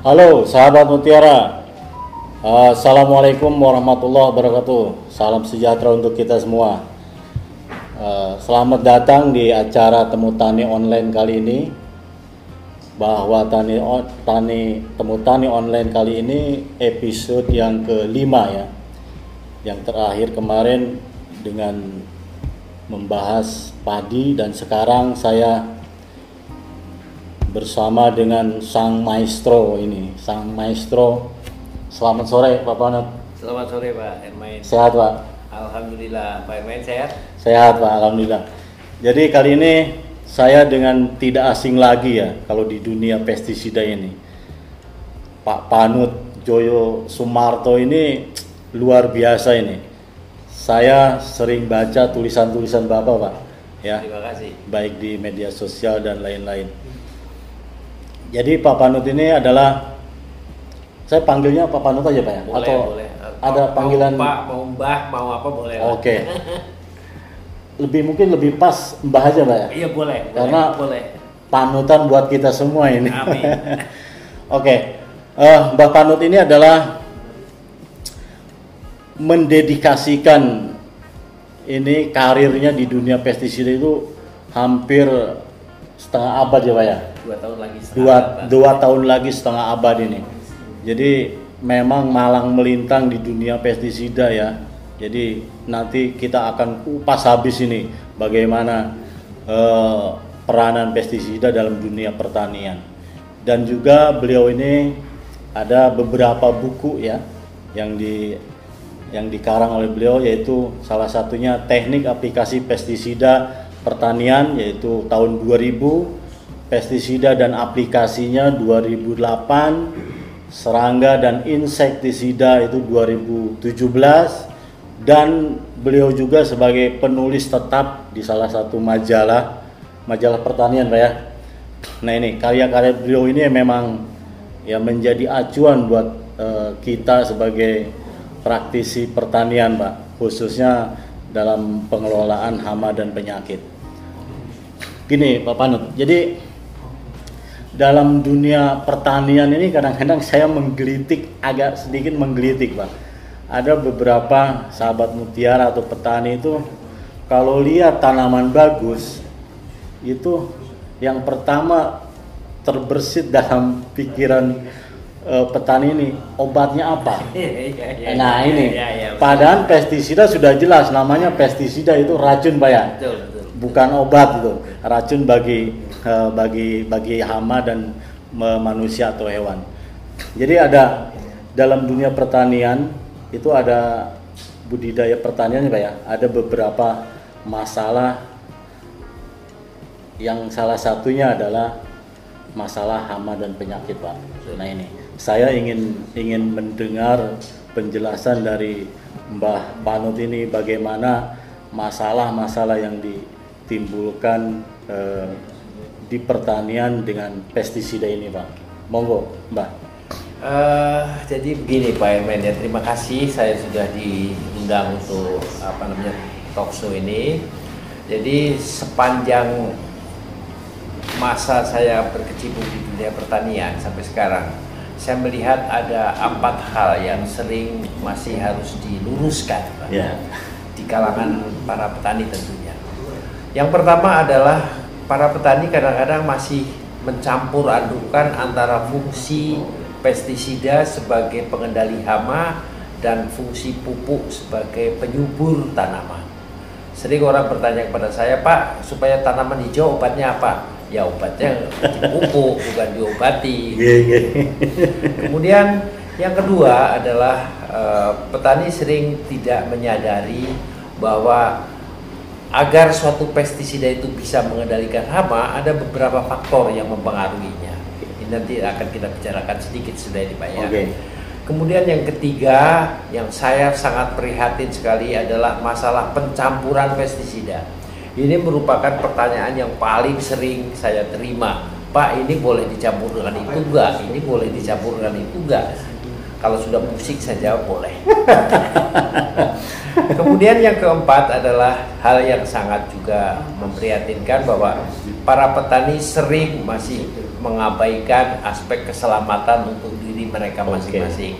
Halo sahabat Mutiara. Assalamualaikum warahmatullahi wabarakatuh. Salam sejahtera untuk kita semua. Uh, Selamat datang di acara Temu Tani Online kali ini. Bahwa Tani, Tani Temu Tani Online kali ini episode yang kelima ya. Yang terakhir kemarin dengan membahas padi dan sekarang saya bersama dengan sang maestro ini, sang maestro. Selamat sore Pak Panut. Selamat sore Pak Ermain. Sehat Pak? Alhamdulillah Pak Ermain sehat. Sehat Pak, alhamdulillah. Jadi kali ini saya dengan tidak asing lagi ya kalau di dunia pestisida ini. Pak Panut Joyo Sumarto ini luar biasa ini. Saya sering baca tulisan-tulisan Bapak Pak, ya. Terima kasih. baik di media sosial dan lain-lain. Jadi Pak Panut ini adalah saya panggilnya Pak Panut aja Pak ya? Boleh, Atau boleh. ada Mau- panggilan mau Pak, mau Mbah, mau apa boleh. Oke. Lebih mungkin lebih pas Mbah aja Pak ya? Iya boleh. Karena- boleh. Panutan buat kita semua ini. Amin. Oke. Eh, Mbah Panut ini adalah mendedikasikan ini karirnya di dunia pestisida itu hampir setengah abad ya Pak ya? Dua tahun lagi. setengah dua, abad. dua tahun lagi setengah abad ini. Jadi memang malang melintang di dunia pestisida ya. Jadi nanti kita akan kupas habis ini bagaimana eh, peranan pestisida dalam dunia pertanian. Dan juga beliau ini ada beberapa buku ya yang di yang dikarang oleh beliau yaitu salah satunya teknik aplikasi pestisida pertanian yaitu tahun 2000 pestisida dan aplikasinya 2008 serangga dan insektisida itu 2017 dan beliau juga sebagai penulis tetap di salah satu majalah majalah pertanian Pak ya. Nah ini karya-karya beliau ini memang ya menjadi acuan buat eh, kita sebagai praktisi pertanian Pak khususnya dalam pengelolaan hama dan penyakit. Gini Pak Panut jadi dalam dunia pertanian ini kadang-kadang saya menggelitik agak sedikit menggelitik Pak. Ada beberapa sahabat mutiara atau petani itu kalau lihat tanaman bagus itu yang pertama terbersit dalam pikiran eh, petani ini obatnya apa? Nah iya, ini. iya, iya, padahal pestisida sudah jelas namanya pestisida itu racun Pak ya? Bukan obat itu racun bagi eh, bagi bagi hama dan manusia atau hewan. Jadi ada dalam dunia pertanian itu ada budidaya pertanian ya Pak ya. Ada beberapa masalah. Yang salah satunya adalah masalah hama dan penyakit Pak. Nah ini. Saya ingin ingin mendengar penjelasan dari Mbah Panut ini bagaimana masalah-masalah yang ditimbulkan eh, di pertanian dengan pestisida ini Pak. Monggo Mbah. Eh, jadi begini Pak Ermain ya terima kasih saya sudah diundang untuk apa namanya talk show ini. Jadi sepanjang masa saya berkecimpung di dunia pertanian sampai sekarang, saya melihat ada empat hal yang sering masih harus diluruskan Pak, Ya. di kalangan para petani tentunya. Yang pertama adalah para petani kadang-kadang masih mencampur adukan antara fungsi pestisida sebagai pengendali hama dan fungsi pupuk sebagai penyubur tanaman. Sering orang bertanya kepada saya, Pak, supaya tanaman hijau obatnya apa? Ya obatnya dipupuk, bukan diobati. Kemudian yang kedua adalah eh, petani sering tidak menyadari bahwa agar suatu pestisida itu bisa mengendalikan hama ada beberapa faktor yang mempengaruhinya. Ini nanti akan kita bicarakan sedikit sudah ini Pak ya. Oke. Kemudian yang ketiga yang saya sangat prihatin sekali adalah masalah pencampuran pestisida. Ini merupakan pertanyaan yang paling sering saya terima. Pak, ini boleh dicampur dengan itu enggak? Ini boleh dicampur dengan itu enggak? Kalau sudah musik saya jawab boleh. Kemudian yang keempat adalah hal yang sangat juga memprihatinkan bahwa para petani sering masih mengabaikan aspek keselamatan untuk diri mereka masing-masing.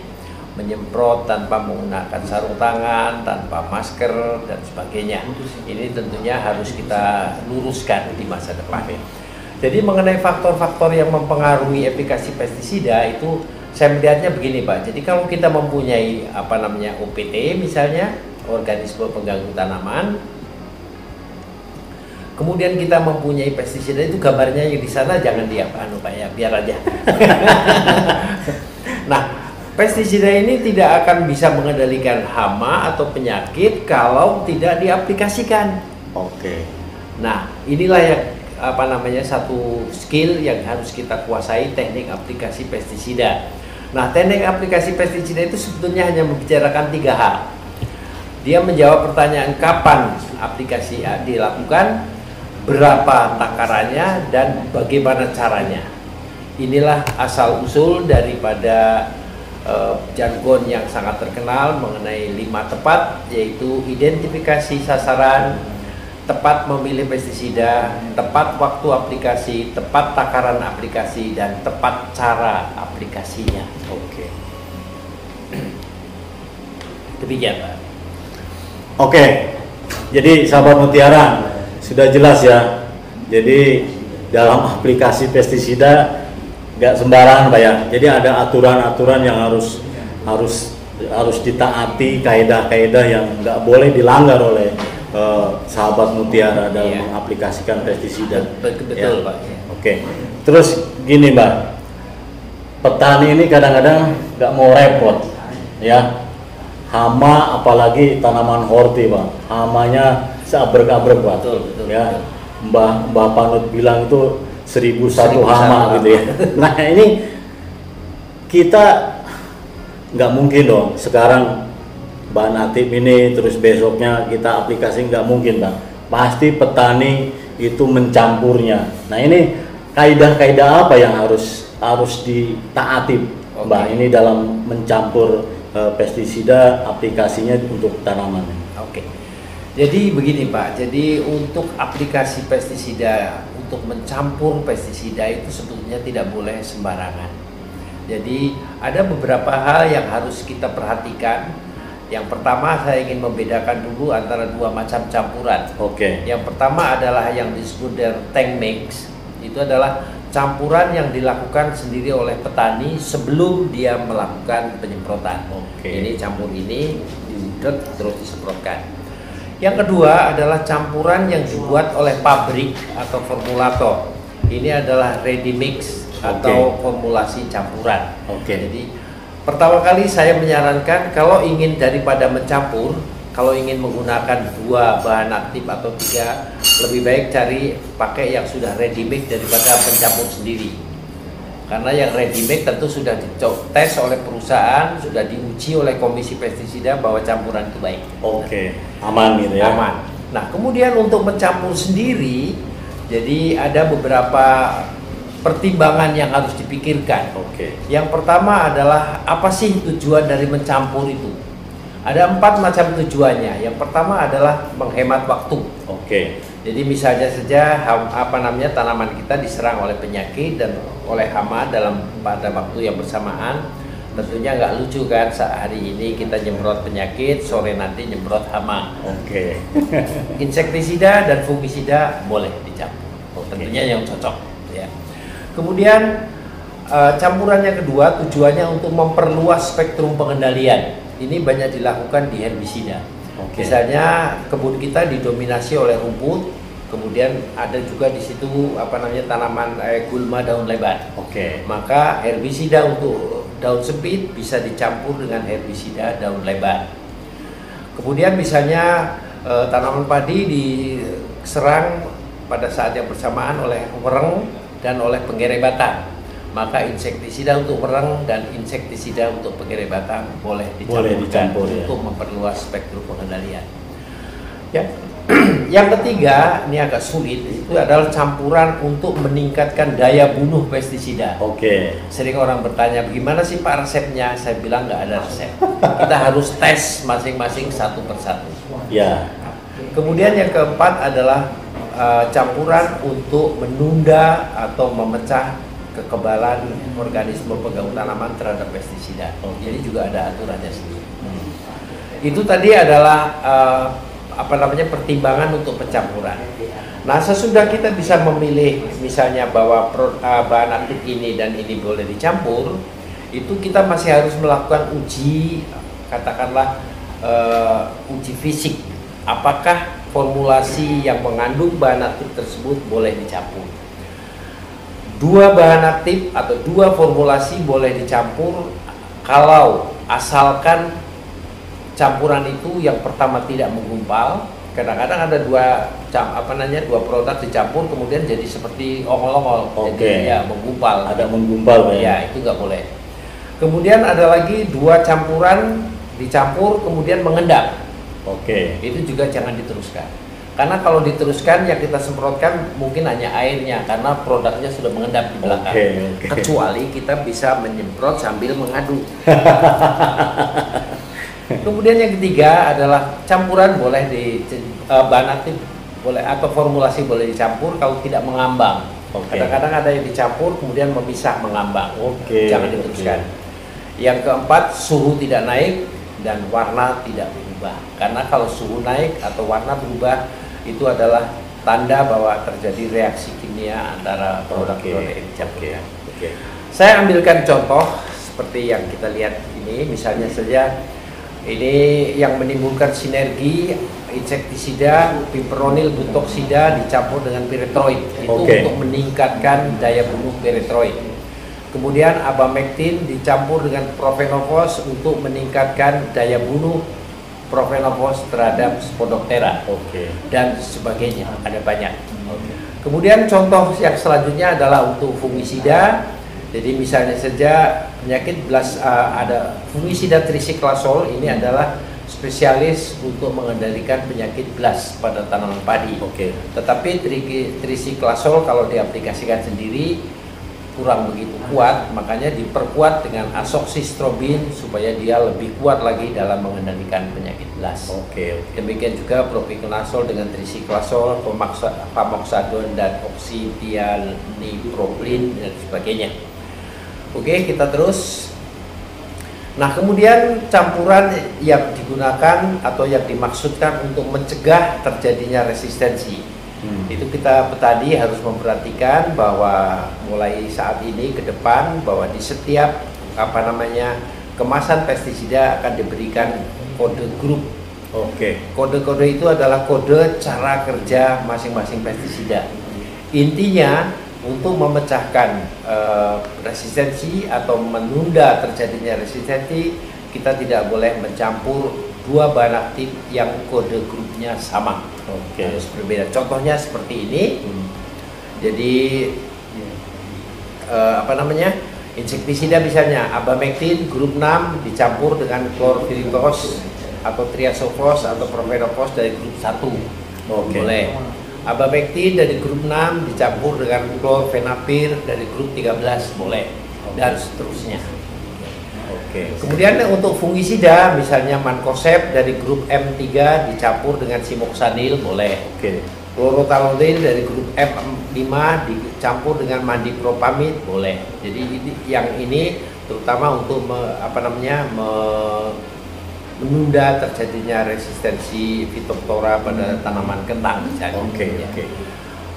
Menyemprot tanpa menggunakan sarung tangan, tanpa masker dan sebagainya. Ini tentunya harus kita luruskan di masa depan. Jadi mengenai faktor-faktor yang mempengaruhi efikasi pestisida itu saya melihatnya begini Pak. Jadi kalau kita mempunyai apa namanya OPT misalnya organisme pengganggu tanaman, kemudian kita mempunyai pestisida itu gambarnya yang di sana jangan dia anu Pak ya biar aja. nah pestisida ini tidak akan bisa mengendalikan hama atau penyakit kalau tidak diaplikasikan. Oke. Nah inilah yang apa namanya satu skill yang harus kita kuasai teknik aplikasi pestisida. Nah, teknik aplikasi pestisida itu sebetulnya hanya membicarakan tiga hal. Dia menjawab pertanyaan kapan aplikasi dilakukan, berapa takarannya, dan bagaimana caranya. Inilah asal usul daripada uh, jargon yang sangat terkenal mengenai lima tepat, yaitu identifikasi sasaran, tepat memilih pestisida, tepat waktu aplikasi, tepat takaran aplikasi, dan tepat cara aplikasinya. Oke. Demikian, Pak. Oke. Jadi sahabat mutiara sudah jelas ya. Jadi dalam aplikasi pestisida nggak sembarangan pak ya. Jadi ada aturan-aturan yang harus harus harus ditaati kaidah-kaidah yang nggak boleh dilanggar oleh uh, sahabat mutiara dalam iya. mengaplikasikan pestisida. Betul, ya. Pak. Ya. Oke. Terus gini Mbak, petani ini kadang-kadang nggak mau repot, ya. Hama apalagi tanaman horti Pak, hamanya seabrek-abrek Pak. Betul, betul, ya. Mbah Mbah Panut bilang itu seribu satu hama gitu ya. Nah ini kita nggak mungkin dong sekarang bahan aktif ini terus besoknya kita aplikasi nggak mungkin bang pasti petani itu mencampurnya. Nah ini kaidah-kaidah apa yang harus harus ditaati okay. mbak ini dalam mencampur uh, pestisida aplikasinya untuk tanaman. Oke. Okay. jadi begini pak. Jadi untuk aplikasi pestisida untuk mencampur pestisida itu sebetulnya tidak boleh sembarangan. Jadi ada beberapa hal yang harus kita perhatikan yang pertama saya ingin membedakan dulu antara dua macam campuran. Oke. Okay. Yang pertama adalah yang disebut dengan tank mix. Itu adalah campuran yang dilakukan sendiri oleh petani sebelum dia melakukan penyemprotan. Oke. Okay. Ini campur ini diudek terus disemprotkan. Yang kedua adalah campuran yang dibuat oleh pabrik atau formulator. Ini adalah ready mix atau formulasi campuran. Oke. Okay. Jadi Pertama kali saya menyarankan kalau ingin daripada mencampur, kalau ingin menggunakan dua bahan aktif atau tiga, lebih baik cari pakai yang sudah ready made daripada pencampur sendiri. Karena yang ready made tentu sudah dites oleh perusahaan, sudah diuji oleh komisi pestisida bahwa campuran itu baik. Oke, aman gitu ya. Aman. Nah, kemudian untuk mencampur sendiri, jadi ada beberapa pertimbangan yang harus dipikirkan. Oke. Okay. Yang pertama adalah apa sih tujuan dari mencampur itu? Ada empat macam tujuannya. Yang pertama adalah menghemat waktu. Oke. Okay. Jadi misalnya saja apa namanya tanaman kita diserang oleh penyakit dan oleh hama dalam pada waktu yang bersamaan. Tentunya nggak lucu kan saat hari ini kita nyemprot penyakit, sore nanti nyemprot hama. Oke. Okay. Insektisida dan fungisida boleh dicampur. Okay. Tentunya yang cocok. Kemudian uh, campuran yang kedua tujuannya untuk memperluas spektrum pengendalian. Ini banyak dilakukan di herbisida. Okay. Misalnya kebun kita didominasi oleh rumput, kemudian ada juga di situ apa namanya tanaman eh, gulma daun lebar. Oke. Okay. Maka herbisida untuk daun sempit bisa dicampur dengan herbisida daun lebar. Kemudian misalnya eh, tanaman padi diserang pada saat yang bersamaan oleh wereng dan oleh pengerebatan maka insektisida untuk merang dan insektisida untuk pengerebatan boleh dicampurkan boleh dicampur, ya. untuk memperluas spektrum pengendalian. Ya. Yang ketiga, ini agak sulit, itu adalah campuran untuk meningkatkan daya bunuh pestisida. Oke. Sering orang bertanya, bagaimana sih Pak resepnya? Saya bilang nggak ada resep. Kita harus tes masing-masing satu persatu. Ya. Kemudian yang keempat adalah uh, campuran untuk menunda atau memecah kekebalan organisme pengganggu tanaman terhadap pestisida. Oke. Jadi juga ada aturannya sendiri. Itu tadi adalah uh, apa namanya pertimbangan untuk pencampuran. Nah sesudah kita bisa memilih misalnya bahwa pro, uh, bahan aktif ini dan ini boleh dicampur, itu kita masih harus melakukan uji katakanlah uh, uji fisik. Apakah formulasi yang mengandung bahan aktif tersebut boleh dicampur? Dua bahan aktif atau dua formulasi boleh dicampur kalau asalkan campuran itu yang pertama tidak menggumpal kadang-kadang ada dua cam apa namanya dua produk dicampur kemudian jadi seperti ongol-ongol Oke. jadi ya menggumpal Ada menggumpal Pak, ya itu nggak boleh kemudian ada lagi dua campuran dicampur kemudian mengendap Oke. itu juga jangan diteruskan karena kalau diteruskan yang kita semprotkan mungkin hanya airnya karena produknya sudah mengendap di belakang Oke, oke. kecuali kita bisa menyemprot sambil mengaduk Kemudian yang ketiga adalah campuran boleh di eh, bahan aktif boleh atau formulasi boleh dicampur kalau tidak mengambang. Oke. Kadang-kadang ada yang dicampur kemudian memisah mengambang. Oke, Jangan oke. diteruskan. Yang keempat suhu tidak naik dan warna tidak berubah. Karena kalau suhu naik atau warna berubah itu adalah tanda bahwa terjadi reaksi kimia antara produk-produk yang dicampur. Oke. Saya ambilkan contoh seperti yang kita lihat ini, misalnya saja ini yang menimbulkan sinergi insektisida, piperonil, butoksida dicampur dengan piretroid itu Oke. untuk meningkatkan daya bunuh piretroid. Kemudian abamectin dicampur dengan profenofos untuk meningkatkan daya bunuh profenofos terhadap Spodoptera Oke. dan sebagainya. Ada banyak. Kemudian contoh yang selanjutnya adalah untuk fungisida. Jadi misalnya saja penyakit belas uh, ada fungisida trisiklasol ini adalah spesialis untuk mengendalikan penyakit belas pada tanaman padi. Oke. Tetapi tri- trisiklasol kalau diaplikasikan sendiri kurang begitu kuat, makanya diperkuat dengan asoksistrobin supaya dia lebih kuat lagi dalam mengendalikan penyakit belas. Oke. Oke. Demikian juga propiconazol dengan trisiklasol, pemaksa- pamoxadon dan oxytianiproplin dan sebagainya. Oke, kita terus. Nah, kemudian campuran yang digunakan atau yang dimaksudkan untuk mencegah terjadinya resistensi. Hmm. Itu kita petani harus memperhatikan bahwa mulai saat ini ke depan bahwa di setiap apa namanya kemasan pestisida akan diberikan kode grup Oke. Kode-kode itu adalah kode cara kerja masing-masing pestisida. Intinya untuk memecahkan eh, resistensi atau menunda terjadinya resistensi, kita tidak boleh mencampur dua bahan aktif yang kode grupnya sama. Oke. Harus berbeda. Contohnya seperti ini. Hmm. Jadi eh, apa namanya? Insektisida misalnya abamectin grup 6 dicampur dengan chlorpyrifos atau triasofos atau profenofos dari grup 1. Oke. Boleh. Abamectin dari grup 6 dicampur dengan chlorfenapir dari grup 13 boleh dan seterusnya. Oke. Kemudian untuk fungisida misalnya mancozeb dari grup M3 dicampur dengan simoxanil boleh. Oke. Chlorothalonil dari grup M5 dicampur dengan mandipropamid boleh. Jadi ini, yang ini terutama untuk me- apa namanya me- menunda terjadinya resistensi Phytophthora pada tanaman kentang misalnya. Oke. Ya. Oke.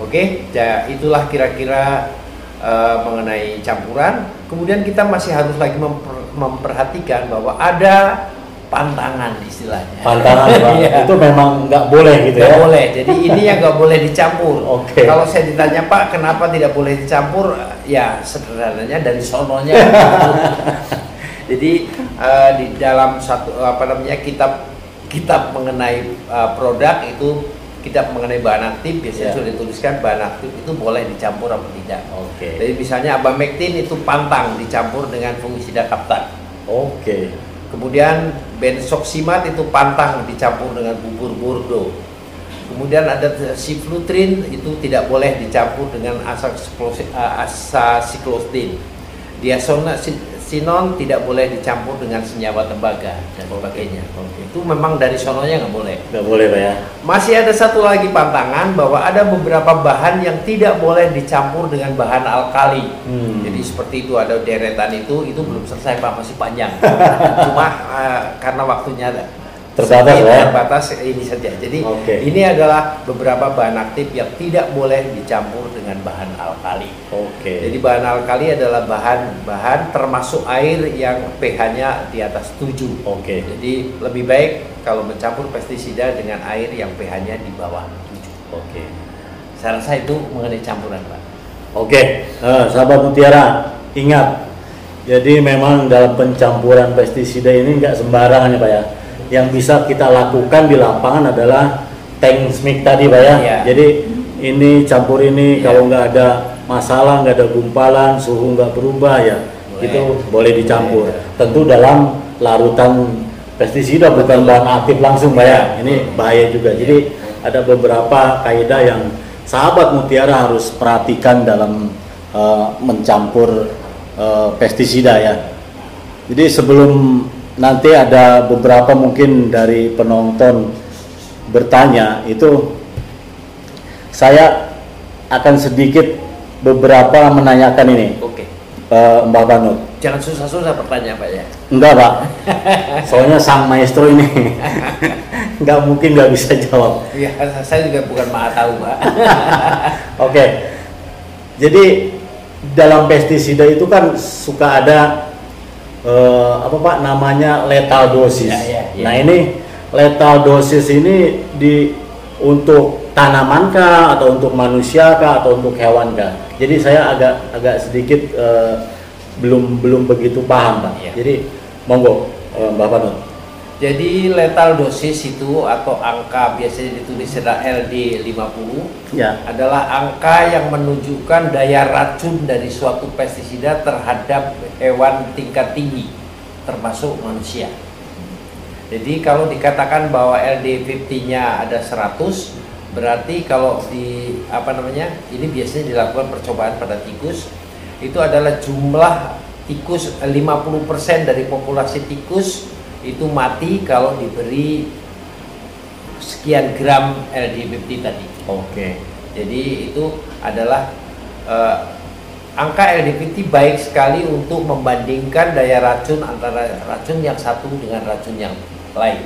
Oke, ya, itulah kira-kira eh, mengenai campuran. Kemudian kita masih harus lagi memper- memperhatikan bahwa ada pantangan istilahnya. Pantangan Pak. Iya. Itu memang nggak boleh gitu Nggak ya. boleh. Jadi ini yang nggak boleh dicampur. Oke. Kalau saya ditanya Pak, kenapa tidak boleh dicampur? Ya sederhananya dari sononya. Jadi eh, di dalam satu apa namanya kitab kitab mengenai eh, produk itu kitab mengenai bahan aktif biasanya Ya. sudah dituliskan bahan aktif itu boleh dicampur apa tidak. Oke. Jadi misalnya abamectin itu pantang dicampur dengan fungisida kaptan. Kemudian ada siflutrin itu tidak boleh dicampur dengan asasiklosin. Diazoxynon tidak boleh dicampur dengan senyawa tembaga dan sebagainya. Oke. Itu memang dari sononya nggak boleh. Nggak boleh Pak ya? Masih ada satu lagi pantangan bahwa ada beberapa bahan yang tidak boleh dicampur dengan bahan alkali. Hmm. Jadi seperti itu ada deretan itu itu belum selesai Pak masih panjang. Cuma eh, karena waktunya Terbatas, ya? terbatas ini saja. Jadi Oke. ini adalah beberapa bahan aktif yang tidak boleh dicampur dengan bahan alkali. Oke. Jadi bahan alkali adalah bahan-bahan termasuk air yang pH-nya di atas 7. Oke. Jadi lebih baik kalau mencampur pestisida dengan air yang pH-nya di bawah 7. Oke. Saya rasa itu mengenai campuran, Pak. Oke, eh, sahabat Mutiara, ingat. Jadi memang dalam pencampuran pestisida ini nggak sembarangan ya Pak ya. Yang bisa kita lakukan di lapangan adalah tank SMIC tadi Pak ya. Iya. Jadi ini campur ini Iya. kalau nggak ada masalah, nggak ada gumpalan, suhu nggak berubah ya, Boleh. itu boleh dicampur. Boleh. Tentu dalam larutan pestisida bukan bahan aktif langsung Pak ya. Iya. Ini bahaya juga. Jadi ada beberapa kaidah yang sahabat mutiara harus perhatikan dalam eh, mencampur eh, pestisida ya. Jadi sebelum nanti ada beberapa mungkin dari penonton bertanya itu saya akan sedikit beberapa menanyakan ini Oke. eh, Mbak Banut. Jangan susah-susah pertanyaan, Pak ya. Enggak pak, soalnya sang maestro ini nggak mungkin nggak bisa jawab. Iya, saya juga bukan maha tahu, Pak. Oke, jadi dalam pestisida itu kan suka ada eh, apa pak namanya lethal dosis. Ya, ya, ya. Nah ini lethal dosis ini di untuk tanaman kah atau untuk manusia kah atau untuk hewan kah? Jadi saya agak agak sedikit eh, belum belum begitu paham pak. Ya. Jadi monggo eh, Mbak Panut. Jadi lethal dosis itu atau angka biasanya ditulis ada LD 50 Ya. adalah angka yang menunjukkan daya racun dari suatu pestisida terhadap hewan tingkat tinggi termasuk manusia. Jadi kalau dikatakan bahwa LD50-nya ada 100 berarti kalau di apa namanya? Ini biasanya dilakukan percobaan pada tikus itu adalah jumlah tikus 50% dari populasi tikus itu mati kalau diberi sekian gram LD50 tadi. Oke. Jadi itu adalah eh, angka LDPT baik sekali untuk membandingkan daya racun antara racun yang satu dengan racun yang lain.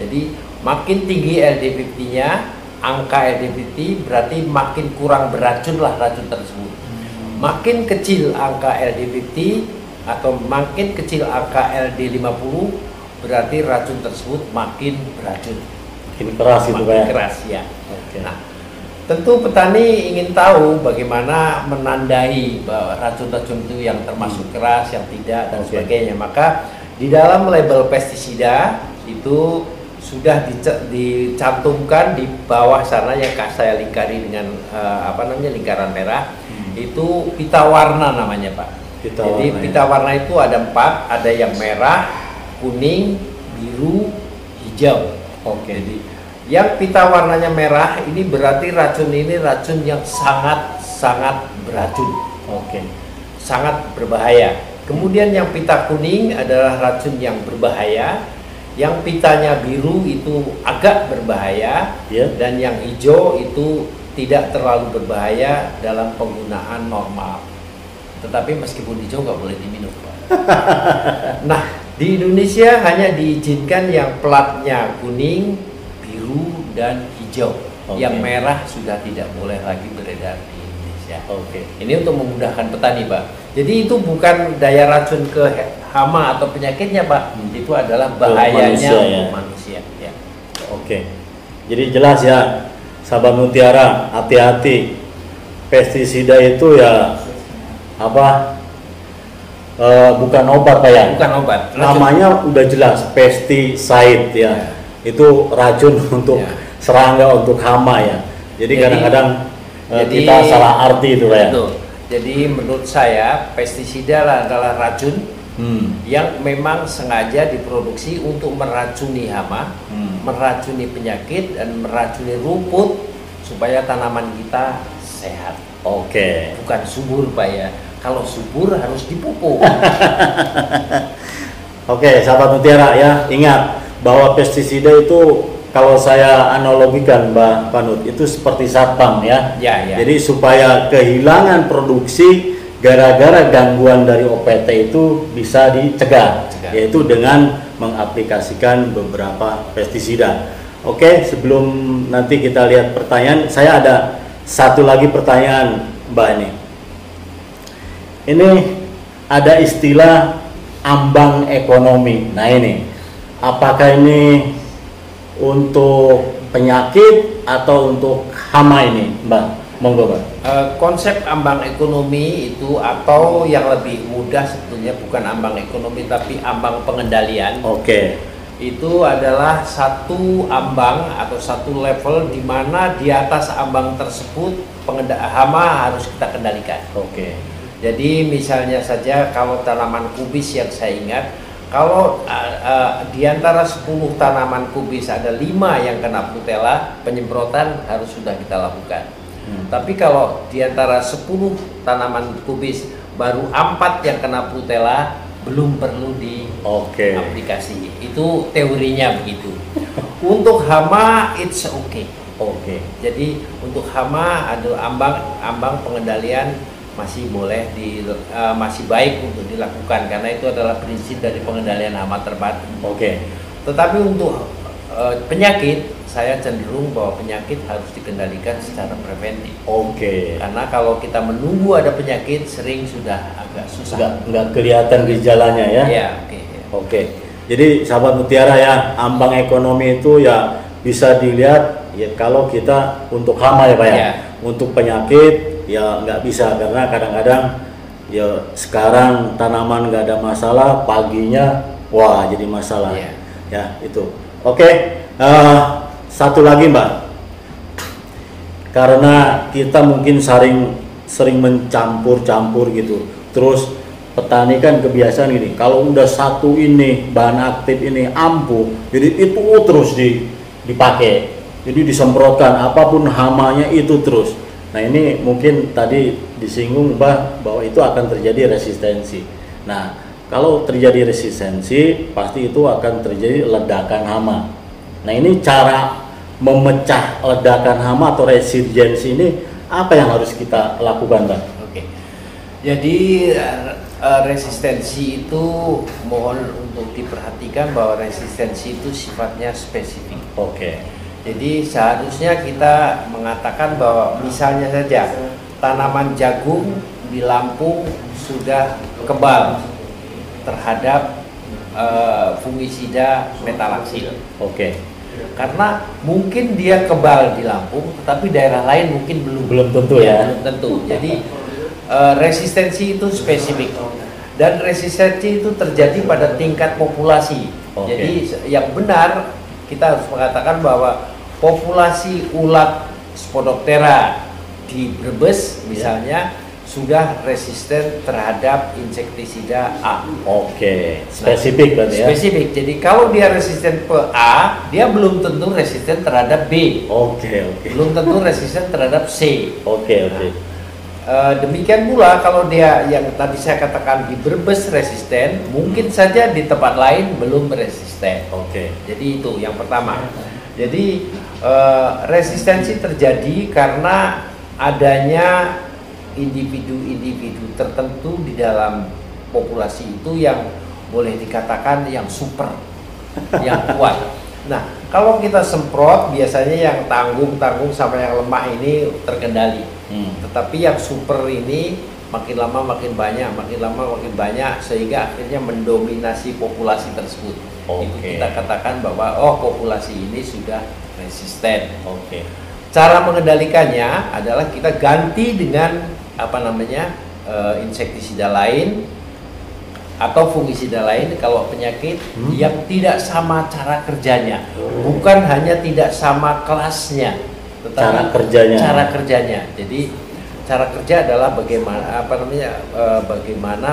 Jadi makin tinggi LDPT-nya, angka LDPT berarti makin kurang beracun lah racun tersebut. Makin kecil angka LDPT atau makin kecil angka LD50 berarti racun tersebut makin beracun. Makin keras itu Makin ya. keras ya. Oke. Nah, tentu petani ingin tahu bagaimana menandai bahwa racun-racun itu yang termasuk keras, yang tidak dan Oke. sebagainya. Maka di dalam label pestisida itu sudah dicantumkan di bawah sana yang saya lingkari dengan eh, apa namanya lingkaran merah itu pita warna namanya pak. Pita Jadi warna, ya. pita warna itu ada empat, ada yang merah, kuning, biru, hijau. Oke. Jadi yang pita warnanya merah ini berarti racun ini racun yang sangat sangat beracun, Oke. sangat berbahaya. Kemudian yang pita kuning adalah racun yang berbahaya. Yang pitanya biru itu agak berbahaya Ya. dan yang hijau itu tidak terlalu berbahaya dalam penggunaan normal. Tetapi meskipun hijau nggak boleh diminum. Nah di Indonesia hanya diizinkan yang platnya kuning, biru dan hijau. Oke. Yang merah sudah tidak boleh lagi beredar di Indonesia. Oke. Ini untuk memudahkan petani, Pak. Jadi itu bukan daya racun ke hama atau penyakitnya, Pak. Hmm. Itu adalah bahayanya manusia, ya. untuk manusia. Ya. Oke. Jadi jelas ya, sahabat mutiara, hati-hati. Pestisida itu ya apa? Eh, bukan obat pak ya? Bukan obat. Racun. Namanya udah jelas, pesticide ya. Ya. Itu racun untuk Ya. serangga, untuk hama ya. Jadi kadang-kadang eh, jadi- kita salah arti itu pak ya. Betul. Jadi menurut saya pestisida adalah racun Hmm. yang memang sengaja diproduksi untuk meracuni hama, Hmm. meracuni penyakit dan meracuni rumput supaya tanaman kita sehat. Oke. Bukan subur Pak ya. Kalau subur harus dipupuk. Oke, sahabat mutiara ya, ingat bahwa pestisida itu kalau saya analogikan Mbak Panut itu seperti satpam ya. Ya, ya. Jadi supaya kehilangan produksi gara-gara gangguan dari OPT itu bisa dicegah, Cegah. yaitu dengan mengaplikasikan beberapa pestisida. Oke, sebelum nanti kita lihat pertanyaan, saya ada satu lagi pertanyaan Mbak ini. Ini ada istilah ambang ekonomi. Nah ini, apakah ini untuk penyakit atau untuk hama ini, Mbak? Monggo, Mbak. Eh, konsep ambang ekonomi itu atau yang lebih mudah sebetulnya bukan ambang ekonomi tapi ambang pengendalian Oke, itu adalah satu ambang atau satu level di mana di atas ambang tersebut hama harus kita kendalikan. oke, Jadi misalnya saja kalau tanaman kubis yang saya ingat, kalau uh, uh, di antara 10 tanaman kubis ada lima yang kena putela, penyemprotan harus sudah kita lakukan. Hmm. Tapi kalau di antara 10 tanaman kubis baru empat yang kena putela, belum perlu di oke, aplikasi. Itu teorinya begitu. Untuk hama it's okay. oke, Jadi untuk hama ada ambang ambang pengendalian masih boleh di eh, masih baik untuk dilakukan karena itu adalah prinsip dari pengendalian hama terpadu. oke, Tetapi untuk eh, penyakit saya cenderung bahwa penyakit harus dikendalikan secara preventif. oke. Karena kalau kita menunggu ada penyakit sering sudah agak susah. Nggak nggak kelihatan gejalanya ya? Iya, oke. Oke, jadi sahabat mutiara ya, ambang ekonomi itu ya bisa dilihat ya kalau kita untuk hama ya pak ya, Iya. untuk penyakit ya nggak bisa karena kadang-kadang ya sekarang tanaman nggak ada masalah, paginya wah jadi masalah, Iya. ya itu. Oke, eh, satu lagi mbak, karena kita mungkin sering sering mencampur-campur gitu. Terus petani kan kebiasaan gini kalau udah satu ini bahan aktif ini ampuh jadi itu terus di, dipakai. Jadi disemprotkan apa pun hamanya itu terus nah ini mungkin tadi disinggung mbah bahwa itu akan terjadi resistensi nah kalau terjadi resistensi pasti itu akan terjadi ledakan hama nah ini cara memecah ledakan hama atau resistensi ini apa yang harus kita lakukan, Bang? Oke. Jadi eh, eh, resistensi itu mohon untuk diperhatikan bahwa resistensi itu sifatnya spesifik. Oke. Jadi seharusnya kita mengatakan bahwa misalnya saja tanaman jagung di Lampung sudah kebal terhadap eh, fungisida metalaksil. Oke. Karena mungkin dia kebal di Lampung, tetapi daerah lain mungkin belum. Belum tentu ya. Belum tentu. Jadi eh, resistensi itu spesifik dan resistensi itu terjadi pada tingkat populasi. Oke. Jadi yang benar kita harus mengatakan bahwa populasi ulat Spodoptera di Brebes misalnya sudah resisten terhadap insektisida A. Oke. Spesifik berarti ya. Spesifik. Jadi kalau dia resisten ke A, dia belum tentu resisten terhadap B, Oke, oke. belum tentu resisten terhadap C. Oke, oke. Eh, demikian pula kalau dia yang tadi saya katakan di Brebes resisten, mungkin saja di tempat lain belum resisten. Oke. Jadi itu yang pertama. Jadi eh, resistensi terjadi karena adanya individu-individu tertentu di dalam populasi itu yang boleh dikatakan yang super, yang kuat. Nah, kalau kita semprot biasanya yang tanggung-tanggung sama yang lemah ini terkendali. Hmm. Tetapi yang super ini makin lama makin banyak, makin lama makin banyak sehingga akhirnya mendominasi populasi tersebut. Itu Oke. kita katakan bahwa oh populasi ini sudah resisten. Oke. Cara mengendalikannya adalah kita ganti dengan apa namanya eh, insektisida lain atau fungisida lain kalau penyakit Hmm. yang tidak sama cara kerjanya, bukan hanya tidak sama kelasnya, tetapi Cara kerjanya. Cara kerjanya. Jadi cara kerja adalah bagaimana apa namanya eh, bagaimana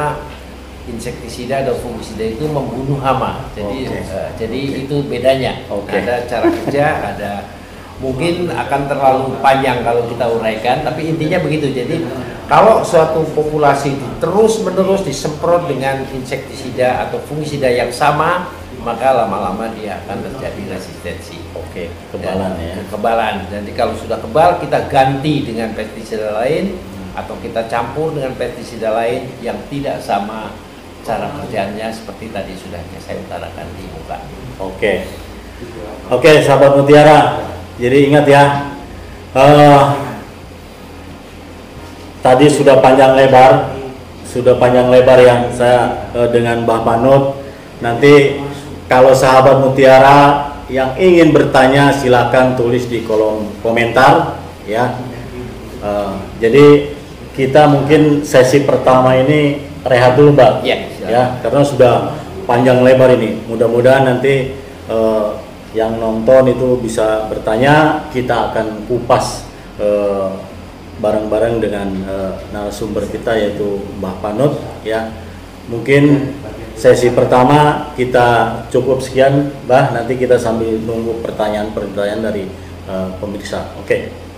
insektisida dan fungisida itu membunuh hama. Jadi Oke. eh, jadi itu bedanya. Oke. Ada cara kerja, ada mungkin akan terlalu panjang kalau kita uraikan, tapi intinya begitu. Jadi kalau suatu populasi terus menerus disemprot dengan insektisida atau fungisida yang sama, maka lama-lama dia akan terjadi resistensi. Oke, kebalan Dan- ya. Kekebalan. Jadi kalau sudah kebal kita ganti dengan pestisida lain atau kita campur dengan pestisida lain yang tidak sama cara kerjanya seperti tadi sudah saya utarakan di muka. Oke. Oke, sahabat Mutiara. Jadi ingat ya. eh, tadi sudah panjang lebar, sudah panjang lebar yang saya eh, dengan Mbah Panut. Nanti kalau sahabat Mutiara yang ingin bertanya silakan tulis di kolom komentar ya. Eh, jadi kita mungkin sesi pertama ini rehat dulu Mbak. Silakan. Ya karena sudah panjang lebar ini. Mudah-mudahan nanti eh, yang nonton itu bisa bertanya, kita akan kupas eh, bareng-bareng dengan eh, narasumber kita yaitu Mbah Panut ya. Mungkin sesi pertama kita cukup sekian, Mbah. Nanti kita sambil nunggu pertanyaan-pertanyaan dari eh, pemirsa. Oke.